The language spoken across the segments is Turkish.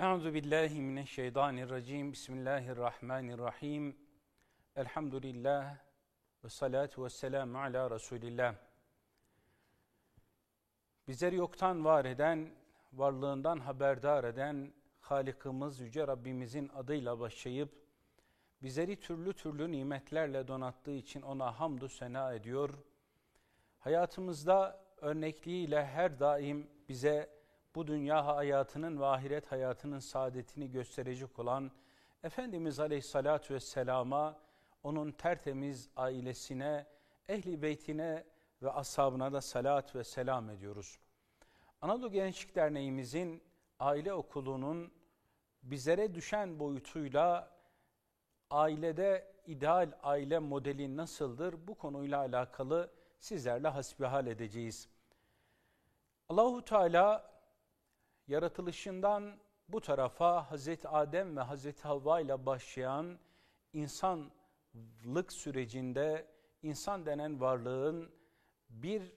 Euzu billahi mineşşeytanirracim. Bismillahirrahmanirrahim. Elhamdülillah ve salatu ve selamu ala Resulillah. Bizleri yoktan var eden, varlığından haberdar eden Halikimiz Yüce Rabbimizin adıyla başlayıp bizleri türlü türlü nimetlerle donattığı için ona hamdü sena ediyor. Hayatımızda örnekliğiyle her daim bize bu dünya hayatının ve ahiret hayatının saadetini gösterecek olan Efendimiz Aleyhisselatü Vesselam'a, onun tertemiz ailesine, ehli beytine ve ashabına da salat ve selam ediyoruz. Anadolu Gençlik Derneğimizin aile okulunun bizlere düşen boyutuyla ailede ideal aile modeli nasıldır bu konuyla alakalı sizlerle hasbihal edeceğiz. Allahu Teala yaratılışından bu tarafa Hazreti Adem ve Hazreti Havva ile başlayan insanlık sürecinde insan denen varlığın bir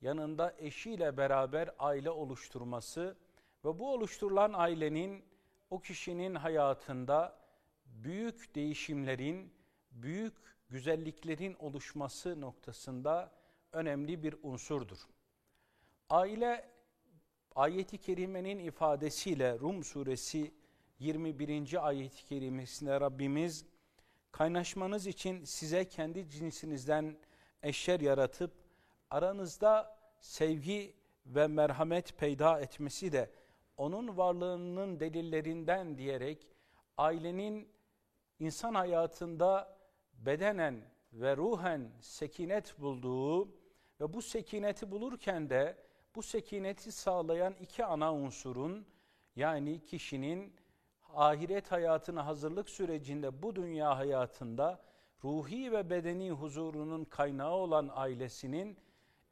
yanında eşiyle beraber aile oluşturması ve bu oluşturulan ailenin o kişinin hayatında büyük değişimlerin, büyük güzelliklerin oluşması noktasında önemli bir unsurdur. Aile ayeti kerimenin ifadesiyle Rum suresi 21. ayeti kerimesinde Rabbimiz kaynaşmanız için size kendi cinsinizden eşler yaratıp aranızda sevgi ve merhamet peyda etmesi de onun varlığının delillerinden diyerek ailenin insan hayatında bedenen ve ruhen sekinet bulduğu ve bu sekineti bulurken de bu sekineti sağlayan iki ana unsurun yani kişinin ahiret hayatına hazırlık sürecinde bu dünya hayatında ruhi ve bedeni huzurunun kaynağı olan ailesinin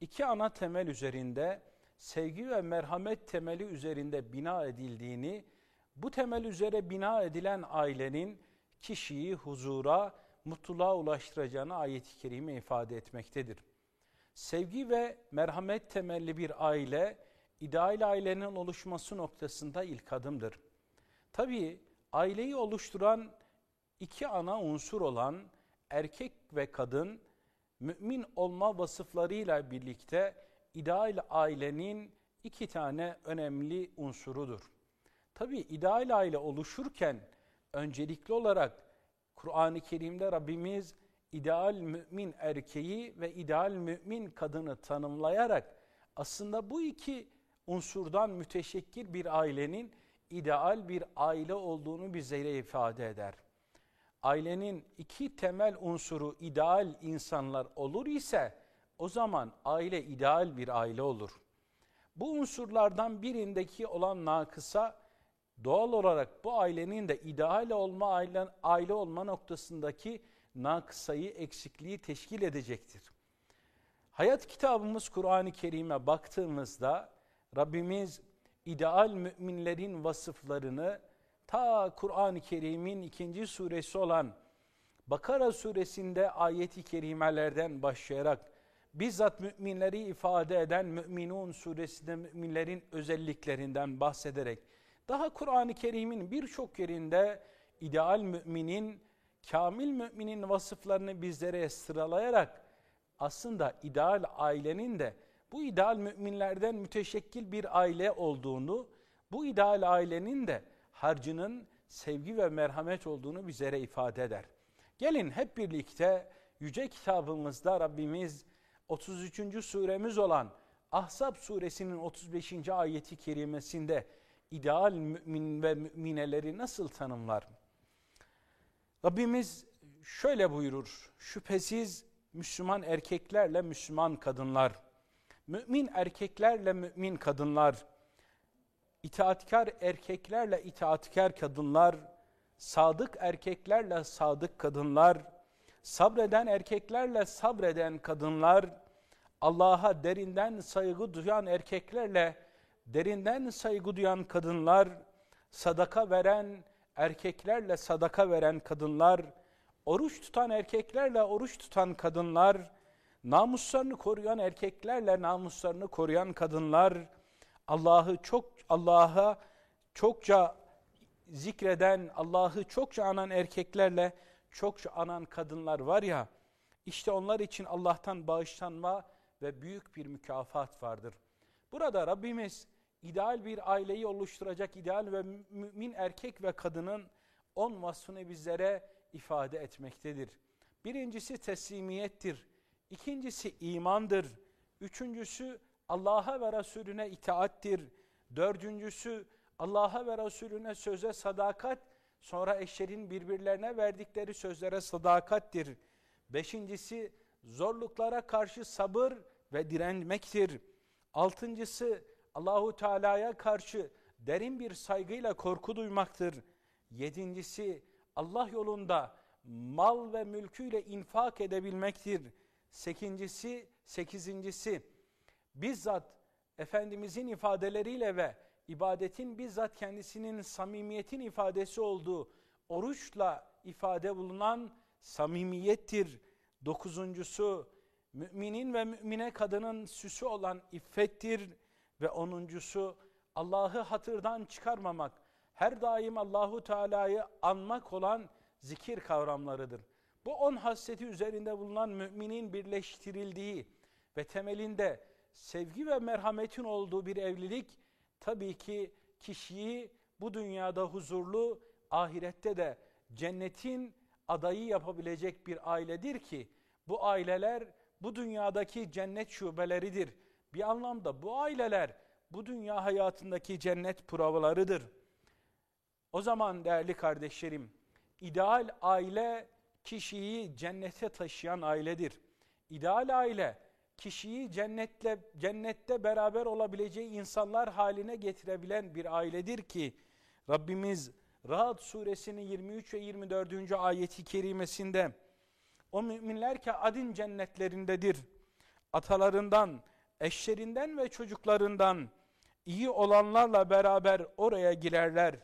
iki ana temel üzerinde sevgi ve merhamet temeli üzerinde bina edildiğini, bu temel üzere bina edilen ailenin kişiyi huzura, mutluluğa ulaştıracağını ayet-i kerime ifade etmektedir. Sevgi ve merhamet temelli bir aile, ideal ailenin oluşması noktasında ilk adımdır. Tabii aileyi oluşturan iki ana unsur olan erkek ve kadın, mümin olma vasıflarıyla birlikte ideal ailenin iki tane önemli unsurudur. Tabi ideal aile oluşurken öncelikli olarak Kur'an-ı Kerim'de Rabbimiz ideal mümin erkeği ve ideal mümin kadını tanımlayarak aslında bu iki unsurdan müteşekkil bir ailenin ideal bir aile olduğunu bizlere ifade eder. Ailenin iki temel unsuru ideal insanlar olur ise o zaman aile ideal bir aile olur. Bu unsurlardan birindeki olan nakısa doğal olarak bu ailenin de ideal olma aile, aile olma noktasındaki nakısayı, eksikliği teşkil edecektir. Hayat kitabımız Kur'an-ı Kerim'e baktığımızda Rabbimiz ideal müminlerin vasıflarını ta Kur'an-ı Kerim'in ikinci suresi olan Bakara suresinde ayeti kerimelerden başlayarak bizzat müminleri ifade eden Müminun suresinde müminlerin özelliklerinden bahsederek daha Kur'an-ı Kerim'in birçok yerinde ideal müminin kamil müminin vasıflarını bizlere sıralayarak aslında ideal ailenin de bu ideal müminlerden müteşekkil bir aile olduğunu, bu ideal ailenin de harcının sevgi ve merhamet olduğunu bizlere ifade eder. Gelin hep birlikte yüce kitabımızda Rabbimiz 33. suremiz olan Ahzab suresinin 35. ayeti kerimesinde ideal mümin ve mümineleri nasıl tanımlar? Rabbimiz şöyle buyurur. Şüphesiz Müslüman erkeklerle Müslüman kadınlar, mümin erkeklerle mümin kadınlar, itaatkar erkeklerle itaatkar kadınlar, sadık erkeklerle sadık kadınlar, sabreden erkeklerle sabreden kadınlar, Allah'a derinden saygı duyan erkeklerle derinden saygı duyan kadınlar, sadaka veren erkeklerle sadaka veren kadınlar, oruç tutan erkeklerle oruç tutan kadınlar, namuslarını koruyan erkeklerle namuslarını koruyan kadınlar, Allah'ı çok Allah'a çokça zikreden, Allah'ı çokça anan erkeklerle çokça anan kadınlar var ya, işte onlar için Allah'tan bağışlanma ve büyük bir mükafat vardır. Burada Rabbimiz ideal bir aileyi oluşturacak ideal ve mümin erkek ve kadının on vasfını bizlere ifade etmektedir. Birincisi teslimiyettir. İkincisi imandır. Üçüncüsü Allah'a ve Resulüne itaattir. Dördüncüsü Allah'a ve Resulüne söze sadakat, sonra eşlerin birbirlerine verdikleri sözlere sadakattir. Beşincisi zorluklara karşı sabır ve direnmektir. Altıncısı Allahu Teala'ya karşı derin bir saygıyla korku duymaktır. Yedincisi Allah yolunda mal ve mülküyle infak edebilmektir. Sekincisi, sekizincisi bizzat Efendimizin ifadeleriyle ve ibadetin bizzat kendisinin samimiyetin ifadesi olduğu oruçla ifade bulunan samimiyettir. Dokuzuncusu müminin ve mümine kadının süsü olan iffettir. Ve onuncusu Allah'ı hatırdan çıkarmamak, her daim Allahu Teala'yı anmak olan zikir kavramlarıdır. Bu on hasreti üzerinde bulunan müminin birleştirildiği ve temelinde sevgi ve merhametin olduğu bir evlilik tabii ki kişiyi bu dünyada huzurlu, ahirette de cennetin adayı yapabilecek bir ailedir ki bu aileler bu dünyadaki cennet şubeleridir. Bir anlamda bu aileler bu dünya hayatındaki cennet provalarıdır. O zaman değerli kardeşlerim, ideal aile kişiyi cennete taşıyan ailedir. İdeal aile kişiyi cennetle cennette beraber olabileceği insanlar haline getirebilen bir ailedir ki Rabbimiz Ra'd suresinin 23 ve 24. ayeti kerimesinde o müminler ki adin cennetlerindedir. Atalarından, eşlerinden ve çocuklarından iyi olanlarla beraber oraya girerler.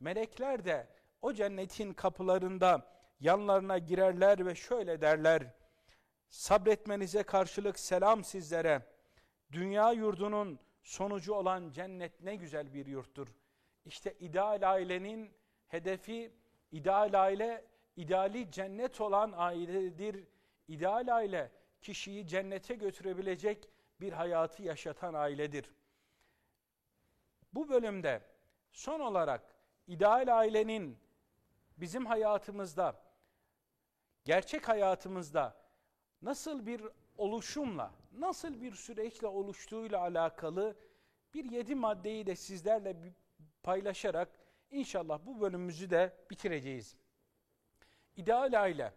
Melekler de o cennetin kapılarında yanlarına girerler ve şöyle derler. Sabretmenize karşılık selam sizlere. Dünya yurdunun sonucu olan cennet ne güzel bir yurttur. İşte ideal ailenin hedefi, ideal aile, ideali cennet olan ailedir. İdeal aile kişiyi cennete götürebilecek bir hayatı yaşatan ailedir. Bu bölümde son olarak ideal ailenin bizim hayatımızda, gerçek hayatımızda nasıl bir oluşumla, nasıl bir süreçle oluştuğuyla alakalı bir yedi maddeyi de sizlerle paylaşarak inşallah bu bölümümüzü de bitireceğiz. İdeal aile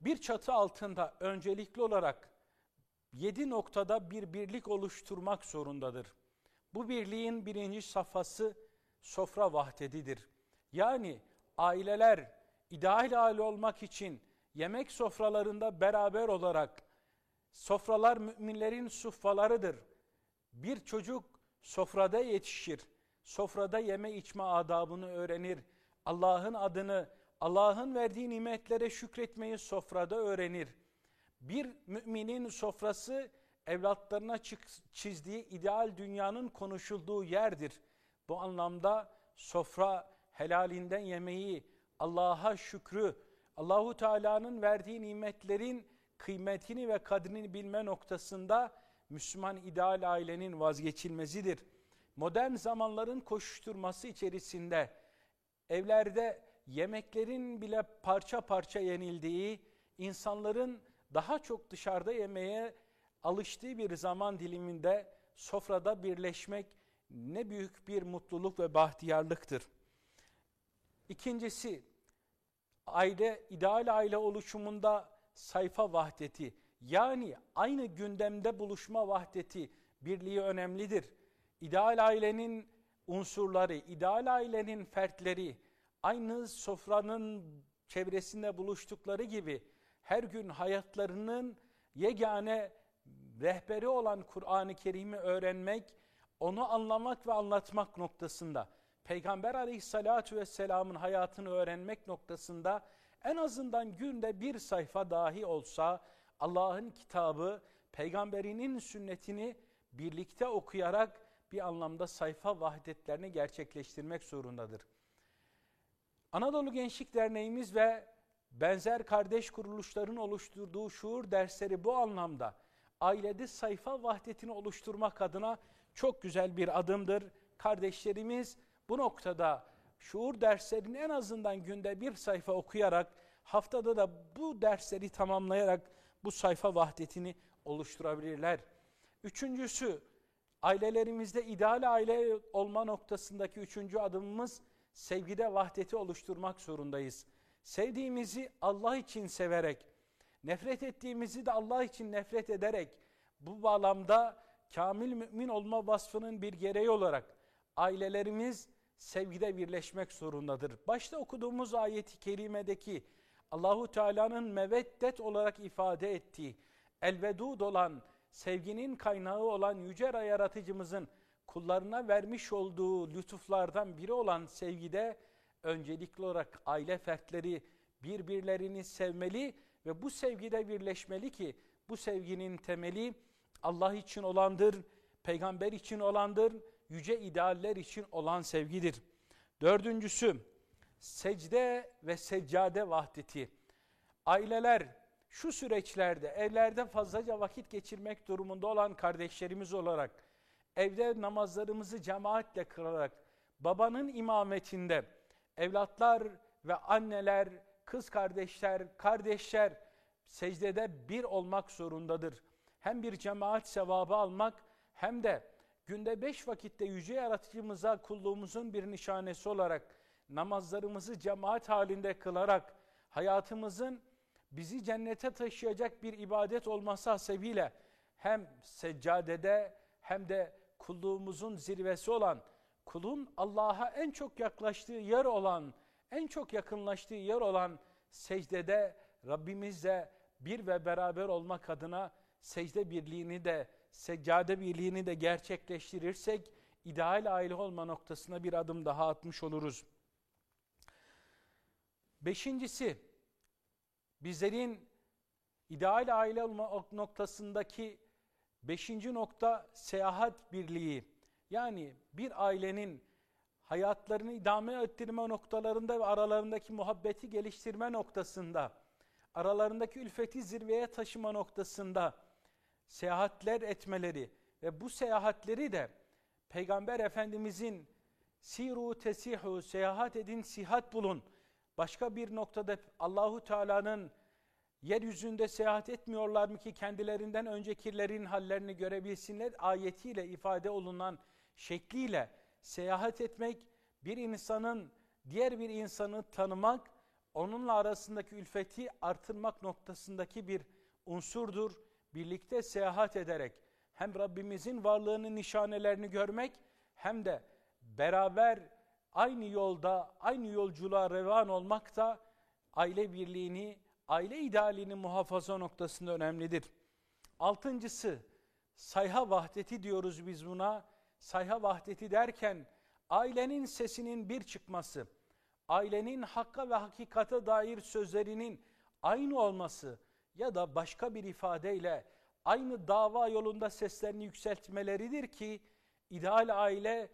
bir çatı altında öncelikli olarak yedi noktada bir birlik oluşturmak zorundadır. Bu birliğin birinci safhası sofra vahdedidir. Yani aileler ideal aile olmak için yemek sofralarında beraber olarak sofralar müminlerin suffalarıdır. Bir çocuk sofrada yetişir. Sofrada yeme içme adabını öğrenir. Allah'ın adını, Allah'ın verdiği nimetlere şükretmeyi sofrada öğrenir. Bir müminin sofrası evlatlarına çizdiği ideal dünyanın konuşulduğu yerdir. Bu anlamda sofra helalinden yemeği, Allah'a şükrü, Allahu Teala'nın verdiği nimetlerin kıymetini ve kadrini bilme noktasında Müslüman ideal ailenin vazgeçilmezidir. Modern zamanların koşuşturması içerisinde evlerde yemeklerin bile parça parça yenildiği, insanların daha çok dışarıda yemeye alıştığı bir zaman diliminde sofrada birleşmek ne büyük bir mutluluk ve bahtiyarlıktır. İkincisi, aile, ideal aile oluşumunda sayfa vahdeti, yani aynı gündemde buluşma vahdeti, birliği önemlidir. İdeal ailenin unsurları, ideal ailenin fertleri, aynı sofranın çevresinde buluştukları gibi her gün hayatlarının yegane rehberi olan Kur'an-ı Kerim'i öğrenmek, onu anlamak ve anlatmak noktasında, Peygamber aleyhissalatu vesselamın hayatını öğrenmek noktasında en azından günde bir sayfa dahi olsa Allah'ın kitabı, peygamberinin sünnetini birlikte okuyarak bir anlamda sayfa vahdetlerini gerçekleştirmek zorundadır. Anadolu Gençlik Derneğimiz ve benzer kardeş kuruluşların oluşturduğu şuur dersleri bu anlamda ailede sayfa vahdetini oluşturmak adına çok güzel bir adımdır. Kardeşlerimiz bu noktada şuur derslerini en azından günde bir sayfa okuyarak haftada da bu dersleri tamamlayarak bu sayfa vahdetini oluşturabilirler. Üçüncüsü ailelerimizde ideal aile olma noktasındaki üçüncü adımımız sevgide vahdeti oluşturmak zorundayız. Sevdiğimizi Allah için severek, nefret ettiğimizi de Allah için nefret ederek bu bağlamda kamil mümin olma vasfının bir gereği olarak ailelerimiz sevgide birleşmek zorundadır. Başta okuduğumuz ayeti kerimedeki Allahu Teala'nın meveddet olarak ifade ettiği elvedud olan sevginin kaynağı olan yüce yaratıcımızın kullarına vermiş olduğu lütuflardan biri olan sevgide öncelikli olarak aile fertleri birbirlerini sevmeli ve bu sevgide birleşmeli ki bu sevginin temeli Allah için olandır, peygamber için olandır, yüce idealler için olan sevgidir. Dördüncüsü, secde ve seccade vahdeti. Aileler şu süreçlerde evlerde fazlaca vakit geçirmek durumunda olan kardeşlerimiz olarak evde namazlarımızı cemaatle kılarak babanın imametinde evlatlar ve anneler, kız kardeşler, kardeşler secdede bir olmak zorundadır. Hem bir cemaat sevabı almak hem de günde beş vakitte yüce yaratıcımıza kulluğumuzun bir nişanesi olarak namazlarımızı cemaat halinde kılarak hayatımızın bizi cennete taşıyacak bir ibadet olması hasebiyle hem seccadede hem de kulluğumuzun zirvesi olan, kulun Allah'a en çok yaklaştığı yer olan, en çok yakınlaştığı yer olan secdede Rabbimizle bir ve beraber olmak adına secde birliğini de, seccade birliğini de gerçekleştirirsek ideal aile olma noktasına bir adım daha atmış oluruz. Beşincisi, bizlerin ideal aile olma noktasındaki beşinci nokta seyahat birliği. Yani bir ailenin hayatlarını idame ettirme noktalarında ve aralarındaki muhabbeti geliştirme noktasında, aralarındaki ülfeti zirveye taşıma noktasında seyahatler etmeleri ve bu seyahatleri de Peygamber Efendimizin siru tesihu seyahat edin sihat bulun. Başka bir noktada Allahu Teala'nın yeryüzünde seyahat etmiyorlar mı ki kendilerinden öncekilerin hallerini görebilsinler ayetiyle ifade olunan şekliyle seyahat etmek bir insanın diğer bir insanı tanımak onunla arasındaki ülfeti artırmak noktasındaki bir unsurdur. Birlikte seyahat ederek hem Rabbimizin varlığının nişanelerini görmek hem de beraber aynı yolda, aynı yolculuğa revan olmak da aile birliğini, aile idealini muhafaza noktasında önemlidir. Altıncısı, sayha vahdeti diyoruz biz buna. Sayha vahdeti derken ailenin sesinin bir çıkması, ailenin hakka ve hakikate dair sözlerinin aynı olması ya da başka bir ifadeyle aynı dava yolunda seslerini yükseltmeleridir ki ideal aile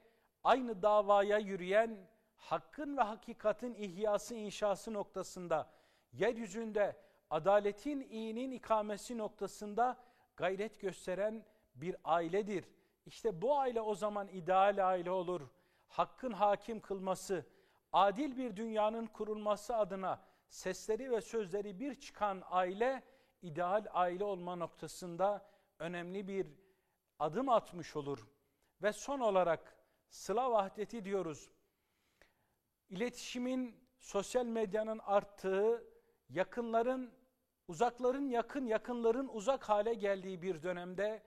aynı davaya yürüyen hakkın ve hakikatin ihyası inşası noktasında yeryüzünde adaletin iyinin ikamesi noktasında gayret gösteren bir ailedir. İşte bu aile o zaman ideal aile olur. Hakkın hakim kılması, adil bir dünyanın kurulması adına sesleri ve sözleri bir çıkan aile ideal aile olma noktasında önemli bir adım atmış olur. Ve son olarak sıla vahdeti diyoruz. İletişimin, sosyal medyanın arttığı, yakınların, uzakların yakın, yakınların uzak hale geldiği bir dönemde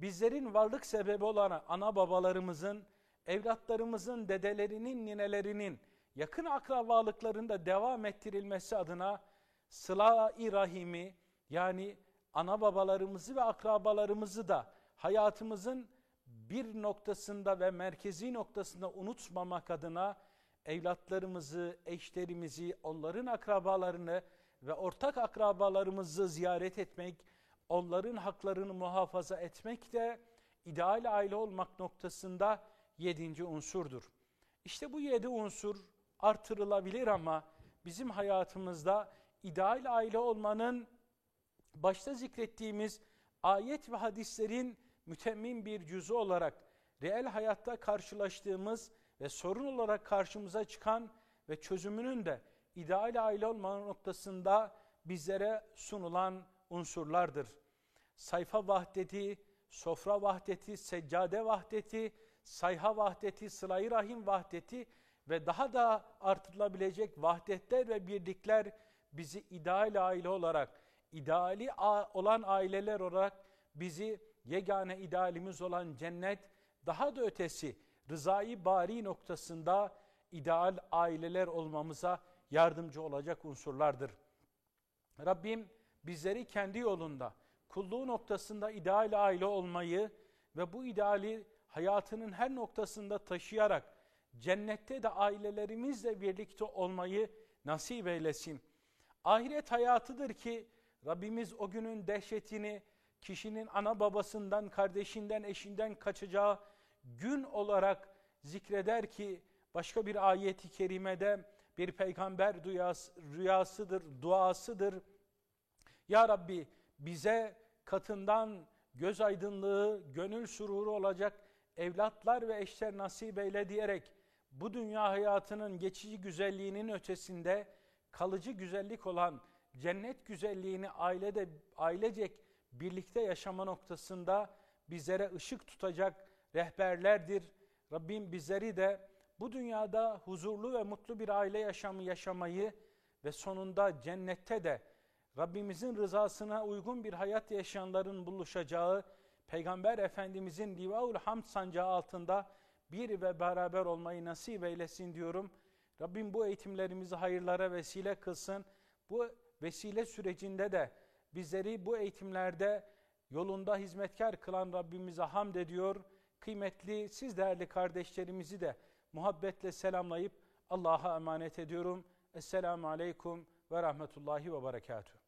bizlerin varlık sebebi olan ana babalarımızın, evlatlarımızın, dedelerinin, ninelerinin yakın akrabalıklarında devam ettirilmesi adına sıla-i rahimi yani ana babalarımızı ve akrabalarımızı da hayatımızın bir noktasında ve merkezi noktasında unutmamak adına evlatlarımızı, eşlerimizi, onların akrabalarını ve ortak akrabalarımızı ziyaret etmek, onların haklarını muhafaza etmek de ideal aile olmak noktasında yedinci unsurdur. İşte bu yedi unsur artırılabilir ama bizim hayatımızda ideal aile olmanın başta zikrettiğimiz ayet ve hadislerin mütemmin bir cüzü olarak reel hayatta karşılaştığımız ve sorun olarak karşımıza çıkan ve çözümünün de ideal aile olma noktasında bizlere sunulan unsurlardır. Sayfa vahdeti, sofra vahdeti, seccade vahdeti, sayha vahdeti, sıla rahim vahdeti ve daha da artırılabilecek vahdetler ve birlikler bizi ideal aile olarak, ideali olan aileler olarak bizi yegane idealimiz olan cennet, daha da ötesi rızayı bari noktasında ideal aileler olmamıza yardımcı olacak unsurlardır. Rabbim bizleri kendi yolunda, kulluğu noktasında ideal aile olmayı ve bu ideali hayatının her noktasında taşıyarak cennette de ailelerimizle birlikte olmayı nasip eylesin. Ahiret hayatıdır ki Rabbimiz o günün dehşetini kişinin ana babasından, kardeşinden, eşinden kaçacağı gün olarak zikreder ki başka bir ayeti kerimede bir peygamber rüyası, rüyasıdır, duasıdır. Ya Rabbi bize katından göz aydınlığı, gönül sururu olacak evlatlar ve eşler nasip eyle diyerek bu dünya hayatının geçici güzelliğinin ötesinde kalıcı güzellik olan cennet güzelliğini ailede ailecek birlikte yaşama noktasında bizlere ışık tutacak rehberlerdir. Rabbim bizleri de bu dünyada huzurlu ve mutlu bir aile yaşamı yaşamayı ve sonunda cennette de Rabbimizin rızasına uygun bir hayat yaşayanların buluşacağı Peygamber Efendimizin Livaul Hamd sancağı altında bir ve beraber olmayı nasip eylesin diyorum. Rabbim bu eğitimlerimizi hayırlara vesile kılsın. Bu vesile sürecinde de bizleri bu eğitimlerde yolunda hizmetkar kılan Rabbimize hamd ediyor. Kıymetli siz değerli kardeşlerimizi de muhabbetle selamlayıp Allah'a emanet ediyorum. Esselamu Aleyküm ve Rahmetullahi ve Berekatuhu.